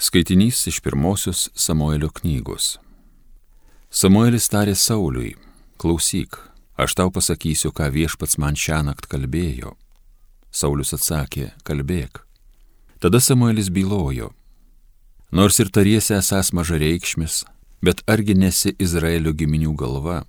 Skaitinys iš pirmosios Samuelio knygos. Samuelis tarė Sauliui, klausyk, aš tau pasakysiu, ką viešpats man šią naktį kalbėjo. Saulis atsakė, kalbėk. Tada Samuelis bylojo, nors ir tariesi esas mažareikšmis, bet argi nesi Izraelio giminių galva.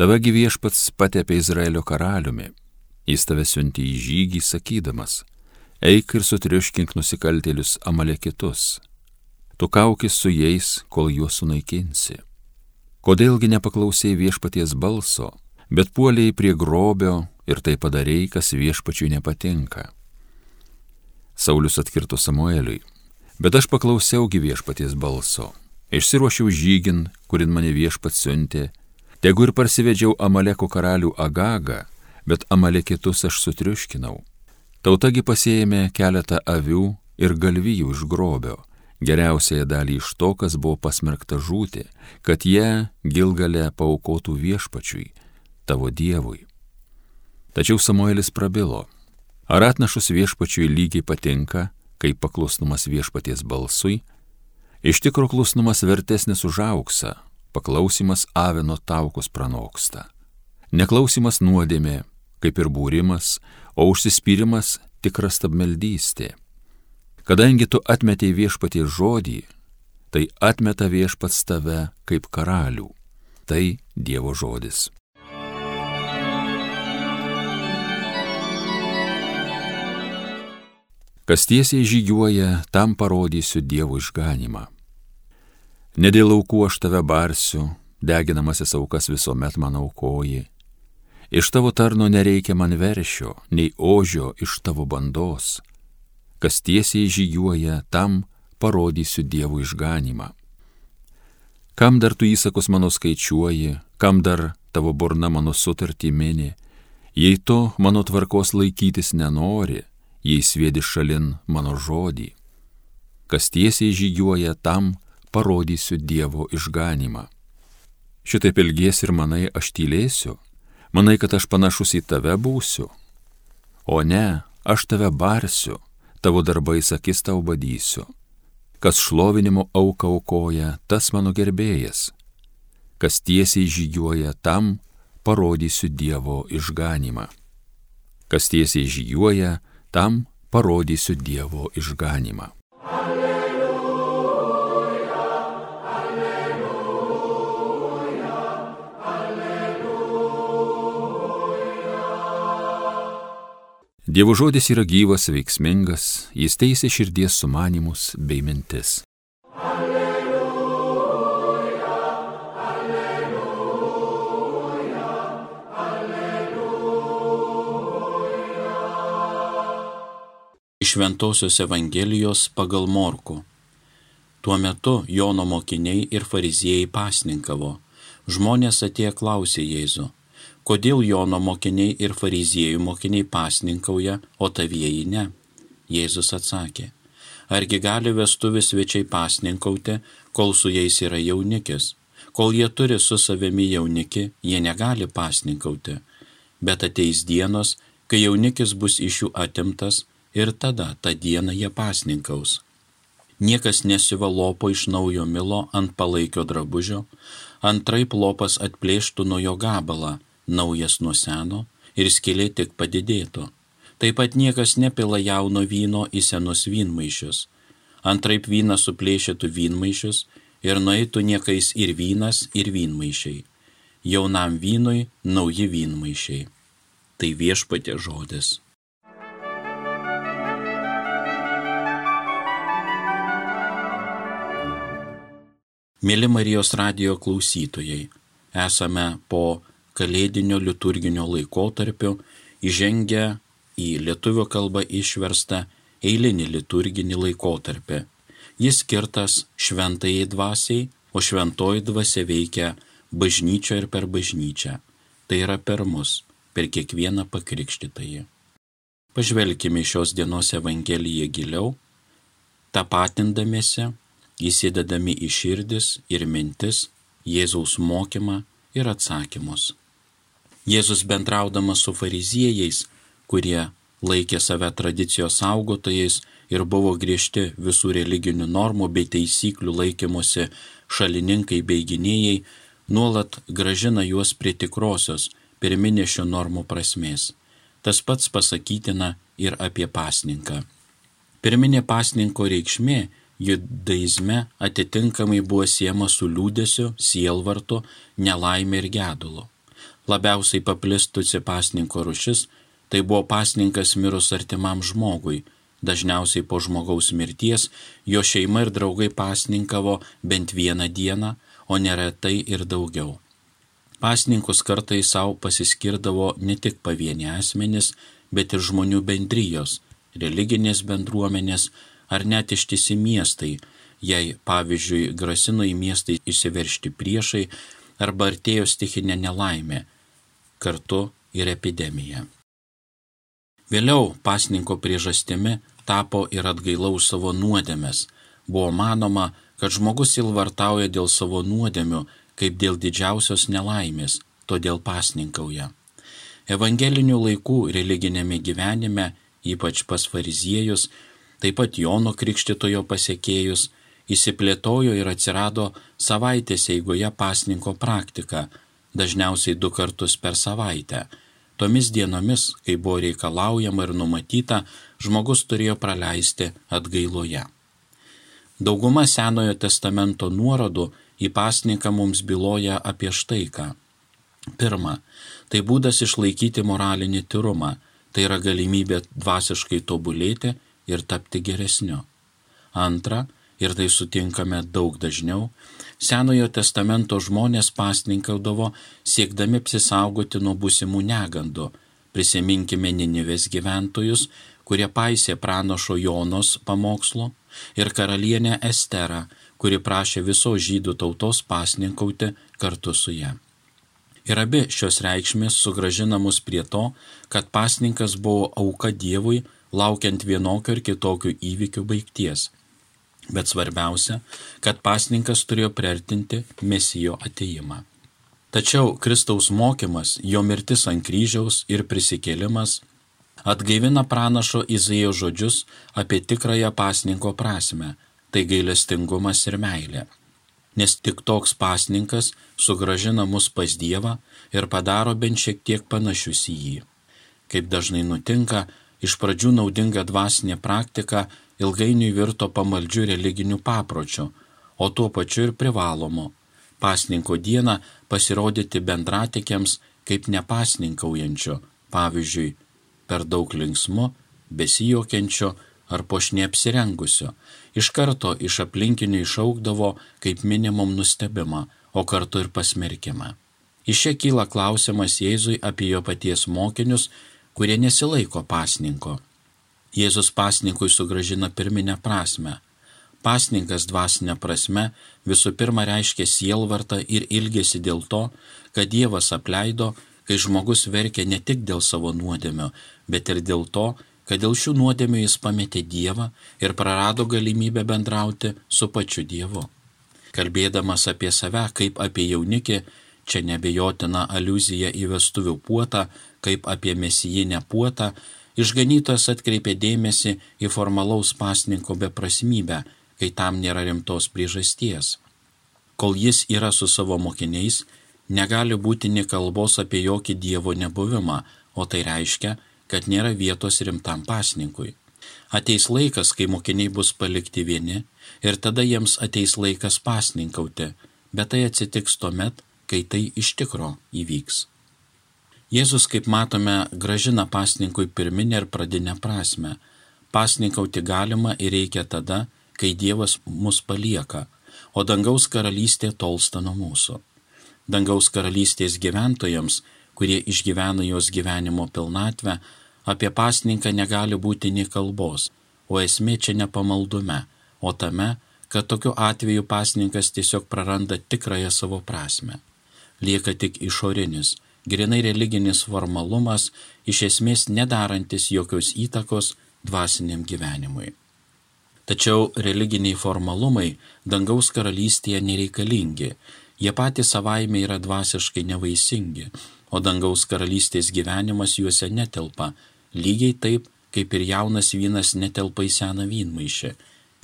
Tavagi viešpats patepė Izraelio karaliumi, jis tave siunti į žygį sakydamas, eik ir sutriuškink nusikaltėlius amalekitus. Tu kaukis su jais, kol juos sunaikinsi. Kodėlgi nepaklausėjai viešpaties balso, bet puoliai prie grobio ir tai padarėjai, kas viešpačiui nepatinka. Saulis atkirto Samueliui, bet aš paklausiaugi viešpaties balso, išsiruošiau žygin, kurin mane viešpats siuntė, tegu ir parsivedžiau Amaleko karalių Agagą, bet Amalekitus aš sutriuškinau Tautagi pasėjame keletą avių ir galvijų iš grobio, geriausiąją dalį iš to, kas buvo pasmerkta žūti, kad jie gilgalę paukotų viešpačiui, tavo Dievui. Tačiau Samuelis prabilo, ar atnašus viešpačiui lygiai patinka, kaip paklusnumas viešpaties balsui, iš tikro klusnumas vertesnis už auksą, paklausimas avino taukus pranoksta. Neklausimas nuodėmė, kaip ir būrimas, o užsispyrimas tikra stabmeldystė. Kadangi tu atmetėjai viešpatie žodį, tai atmeta viešpats tave kaip karalių. Tai Dievo žodis. Kas tiesiai žygiuoja, tam parodysiu Dievo išganimą. Ne dėl aukų aš tave barsiu, deginamasis aukas visuomet man aukoji, Iš tavo tarno nereikia man veršio, nei ožio iš tavo bandos. Kas tiesiai žygiuoja, tam parodysiu Dievo išganimą. Kam dar tu įsakus mano skaičiuoji, kam dar tavo burna mano sutartį mini, jei to mano tvarkos laikytis nenori, jei svėdi šalin mano žodį. Kas tiesiai žygiuoja, tam parodysiu Dievo išganimą. Šitaip ilgies ir manai aš tylėsiu, Manai, kad aš panašus į tave būsiu? O ne, aš tave barsiu, tavo darbais akis tau badysiu. Kas šlovinimo auką aukoja, tas mano gerbėjas. Kas tiesiai žygiuoja, tam parodysiu Dievo išganimą. Kas tiesiai žygiuoja, tam parodysiu Dievo išganimą. Dievo žodis yra gyvas, veiksmingas, jis teisė širdies sumanimus bei mintis. Alleluja, alleluja, alleluja. Iš Ventosios Evangelijos pagal Morku. Tuo metu Jono mokiniai ir fariziejai pasninkavo. Žmonės atėjo klausė Jėzų kodėl Jono mokiniai ir fariziejų mokiniai pasninkauja, o tavieji ne? Jėzus atsakė, argi gali vestuvis svečiai pasninkauti, kol su jais yra jaunikis, kol jie turi su savimi jaunikį, jie negali pasninkauti, bet ateis dienos, kai jaunikis bus iš jų atimtas ir tada tą dieną jie pasninkaus. Niekas nesivalopo iš naujo milo ant palaikio drabužio, antraip lopas atplėštų nuo jo gabalą, naujas nuo seno ir skilė tik padidėtų. Taip pat niekas nepila jauno vyno į senus vynmaišius. Antraip vynas suplėšytų vynmaišius ir nueitų niekais ir vynas, ir vynmaišiai. Jaunam vynui nauji vynmaišiai. Tai viešpatė žodis. Mėly Marijos radio klausytojai, esame po kalėdinio liturginio laikotarpio įžengia į lietuvių kalbą išverstą eilinį liturginį laikotarpį. Jis skirtas šventajai dvasiai, o šventoji dvasia veikia bažnyčio ir per bažnyčią. Tai yra per mus, per kiekvieną pakrikštytąjį. Pažvelkime šios dienos Evangeliją giliau, tapatindamėsi, įsidedami į širdis ir mintis Jėzaus mokymą ir atsakymus. Jėzus bendraudamas su fariziejais, kurie laikė save tradicijos saugotojais ir buvo griežti visų religinių normų bei taisyklių laikymosi šalininkai bei gynėjai, nuolat gražina juos prie tikrosios pirminės šių normų prasmės. Tas pats pasakytina ir apie pasninką. Pirminė pasninko reikšmė judaizme atitinkamai buvo siema su liūdėsiu, sielvartu, nelaimė ir gedulu. Labiausiai paplistusi pasninko rušis tai buvo pasninkas mirus artimam žmogui. Dažniausiai po žmogaus mirties jo šeima ir draugai pasninkavo bent vieną dieną, o neretai ir daugiau. Pasninkus kartai savo pasiskirdavo ne tik pavieni asmenys, bet ir žmonių bendrijos, religinės bendruomenės ar net ištisi miestai, jei, pavyzdžiui, grasino į miestą įsiveršti priešai arba artėjo stichinė nelaimė, kartu ir epidemija. Vėliau pasninko priežastimi tapo ir atgailaus savo nuodėmės. Buvo manoma, kad žmogus ilvartauja dėl savo nuodėmių kaip dėl didžiausios nelaimės, todėl pasninkauja. Evangelinių laikų religinėme gyvenime, ypač pas fariziejus, taip pat Jono Krikštitojo pasiekėjus, įsiplėtojo ir atsirado savaitės eigoje pasninko praktika, dažniausiai du kartus per savaitę. Tomis dienomis, kai buvo reikalaujama ir numatyta, žmogus turėjo praleisti atgailoje. Dauguma Senojo testamento nuorodų į pasninką mums byloja apie štai ką. Pirma, tai būdas išlaikyti moralinį tyrumą, tai yra galimybė dvasiškai tobulėti ir tapti geresniu. Antra, ir tai sutinkame daug dažniau, Senojo testamento žmonės pasninkaudavo siekdami apsisaugoti nuo būsimų negandų. Prisiminkime Ninivės gyventojus, kurie paisė pranašo Jonos pamokslo, ir karalienę Esterą, kuri prašė visos žydų tautos pasninkauti kartu su ją. Ir abi šios reikšmės sugražina mus prie to, kad pasninkas buvo auka Dievui, laukiant vienokio ir kitokio įvykių baigties. Bet svarbiausia, kad pasninkas turėjo priartinti mesijo ateimą. Tačiau Kristaus mokymas, jo mirtis ant kryžiaus ir prisikėlimas atgaivina pranašo Izaijo žodžius apie tikrąją pasninko prasme tai gailestingumas ir meilė. Nes tik toks pasninkas sugražina mus pas Dievą ir padaro bent šiek tiek panašius į jį. Kaip dažnai nutinka, iš pradžių naudinga dvasinė praktika ilgainiui virto pamaldžių religinių papročių, o tuo pačiu ir privalomu. Pasninko dieną pasirodyti bendratikiams kaip nepasninkaujančio, pavyzdžiui, per daug linksmu, besijokiančio ar pošnie apsirengusio, iš karto iš aplinkinių išaukdavo kaip minimum nustebimą, o kartu ir pasmerkimą. Iš čia kyla klausimas Jėzui apie jo paties mokinius, kurie nesilaiko pasninko. Jėzus pasninkui sugražina pirminę prasme. Pasninkas dvasinė prasme visų pirma reiškia sielvartą ir ilgesi dėl to, kad Dievas apleido, kai žmogus verkia ne tik dėl savo nuodėmio, bet ir dėl to, kad dėl šių nuodėmių jis pametė Dievą ir prarado galimybę bendrauti su pačiu Dievu. Kalbėdamas apie save kaip apie jaunikį, čia nebejotina aluzija į vestuvių puotą, kaip apie mesijinę puotą, išganytojas atkreipė dėmesį į formalaus pasninko beprasmybę, kai tam nėra rimtos priežasties. Kol jis yra su savo mokiniais, negali būti ni kalbos apie jokį Dievo nebuvimą, o tai reiškia, kad nėra vietos rimtam pasninkui. Ateis laikas, kai mokiniai bus palikti vieni ir tada jiems ateis laikas pasninkauti, bet tai atsitiks tuomet, kai tai iš tikro įvyks. Jėzus, kaip matome, gražina pasninkui pirminę ir pradinę prasme. Pasninkauti galima ir reikia tada, kai Dievas mus palieka, o dangaus karalystė tolsta nuo mūsų. Dangaus karalystės gyventojams, kurie išgyvena jos gyvenimo pilnatvę, Apie pasninką negali būti nei kalbos, o esmė čia ne pamaldume, o tame, kad tokiu atveju pasninkas tiesiog praranda tikrąją savo prasme. Lieka tik išorinis, grinai religinis formalumas, iš esmės nedarantis jokios įtakos dvasiniam gyvenimui. Tačiau religiniai formalumai dangaus karalystėje nereikalingi, jie patys savaime yra dvasiškai nevaisingi, o dangaus karalystės gyvenimas juose netelpa, lygiai taip kaip ir jaunas vynas netelpa į seną vynmaišį.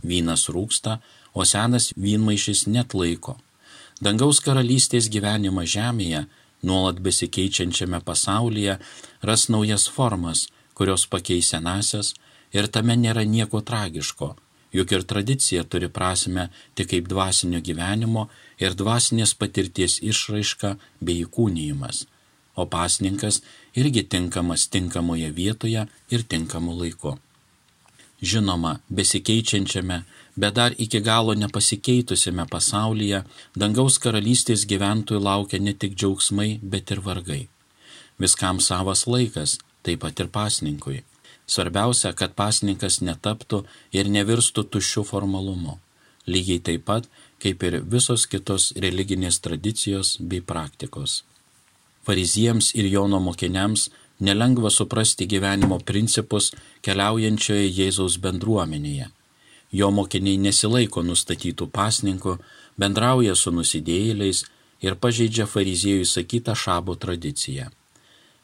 Vynas rūksta, o senas vynmaišis net laiko. Dangaus karalystės gyvenimą žemėje, nuolat besikeičiančiame pasaulyje, ras naujas formas, kurios pakeis senasias ir tame nėra nieko tragiško, juk ir tradicija turi prasme tik kaip dvasinio gyvenimo ir dvasinės patirties išraiška bei įkūnijimas, o pasninkas irgi tinkamas tinkamoje vietoje ir tinkamu laiku. Žinoma, besikeičiančiame, bet dar iki galo nepasikeitusiame pasaulyje dangaus karalystės gyventojų laukia ne tik džiaugsmai, bet ir vargai. Viskam savas laikas, taip pat ir pasninkui. Svarbiausia, kad pasninkas netaptų ir nevirstų tuščių formalumu. Lygiai taip pat, kaip ir visos kitos religinės tradicijos bei praktikos. Fariziems ir Jono mokiniams nelengva suprasti gyvenimo principus keliaujančioje Jėzaus bendruomenėje. Jo mokiniai nesilaiko nustatytų pasninkų, bendrauja su nusidėjėliais ir pažeidžia fariziejų sakytą šabo tradiciją.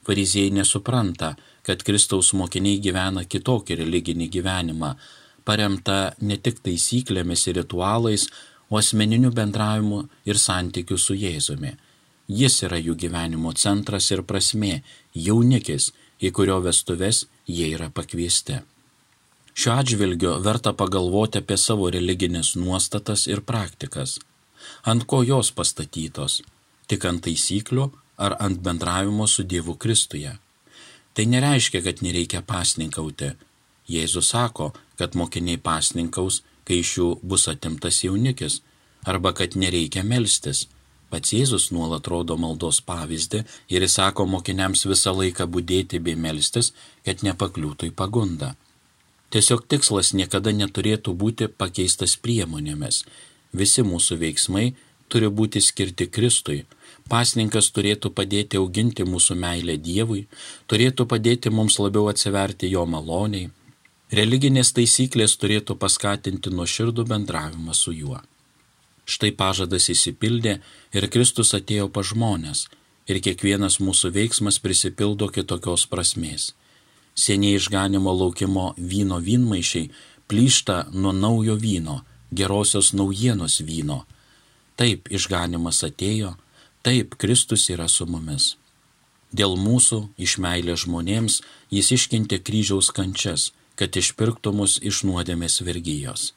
Fariziejai nesupranta, kad Kristaus mokiniai gyvena kitokį religinį gyvenimą, paremta ne tik taisyklėmis ir ritualais, o asmeniniu bendravimu ir santykiu su Jėzumi. Jis yra jų gyvenimo centras ir prasme, jaunikis, į kurio vestuves jie yra pakviesti. Šiuo atžvilgiu verta pagalvoti apie savo religinės nuostatas ir praktikas. Ant ko jos pastatytos? Tik ant taisyklių ar ant bendravimo su Dievu Kristuje. Tai nereiškia, kad nereikia pasninkauti. Jėzus sako, kad mokiniai pasninkaus, kai iš jų bus atimtas jaunikis, arba kad nereikia melstis. Pats Jėzus nuolat rodo maldos pavyzdį ir jis sako mokiniams visą laiką būdėti bei melstis, kad nepakliūtų į pagundą. Tiesiog tikslas niekada neturėtų būti pakeistas priemonėmis. Visi mūsų veiksmai turi būti skirti Kristui, Pasninkas turėtų padėti auginti mūsų meilę Dievui, turėtų padėti mums labiau atsiverti Jo maloniai. Religinės taisyklės turėtų paskatinti nuoširdų bendravimą su Juo. Štai pažadas įsipildė ir Kristus atėjo pa žmonės ir kiekvienas mūsų veiksmas prisipildo kitokios prasmės. Seniai išganimo laukimo vyno vynmaišiai plyšta nuo naujo vyno, gerosios naujienos vyno. Taip išganimas atėjo, Taip, Kristus yra su mumis. Dėl mūsų, iš meilės žmonėms, jis iškentė kryžiaus kančias, kad išpirktų mus iš nuodėmės vergyjos.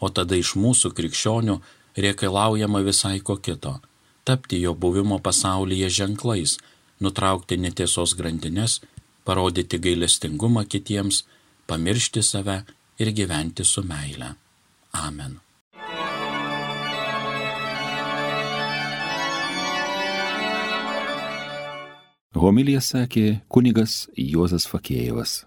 O tada iš mūsų krikščionių reikalaujama visai ko kito - tapti jo buvimo pasaulyje ženklais, nutraukti netiesos grandinės, parodyti gailestingumą kitiems, pamiršti save ir gyventi su meile. Amen. Homilija sakė kunigas Juozas Fakėjevas.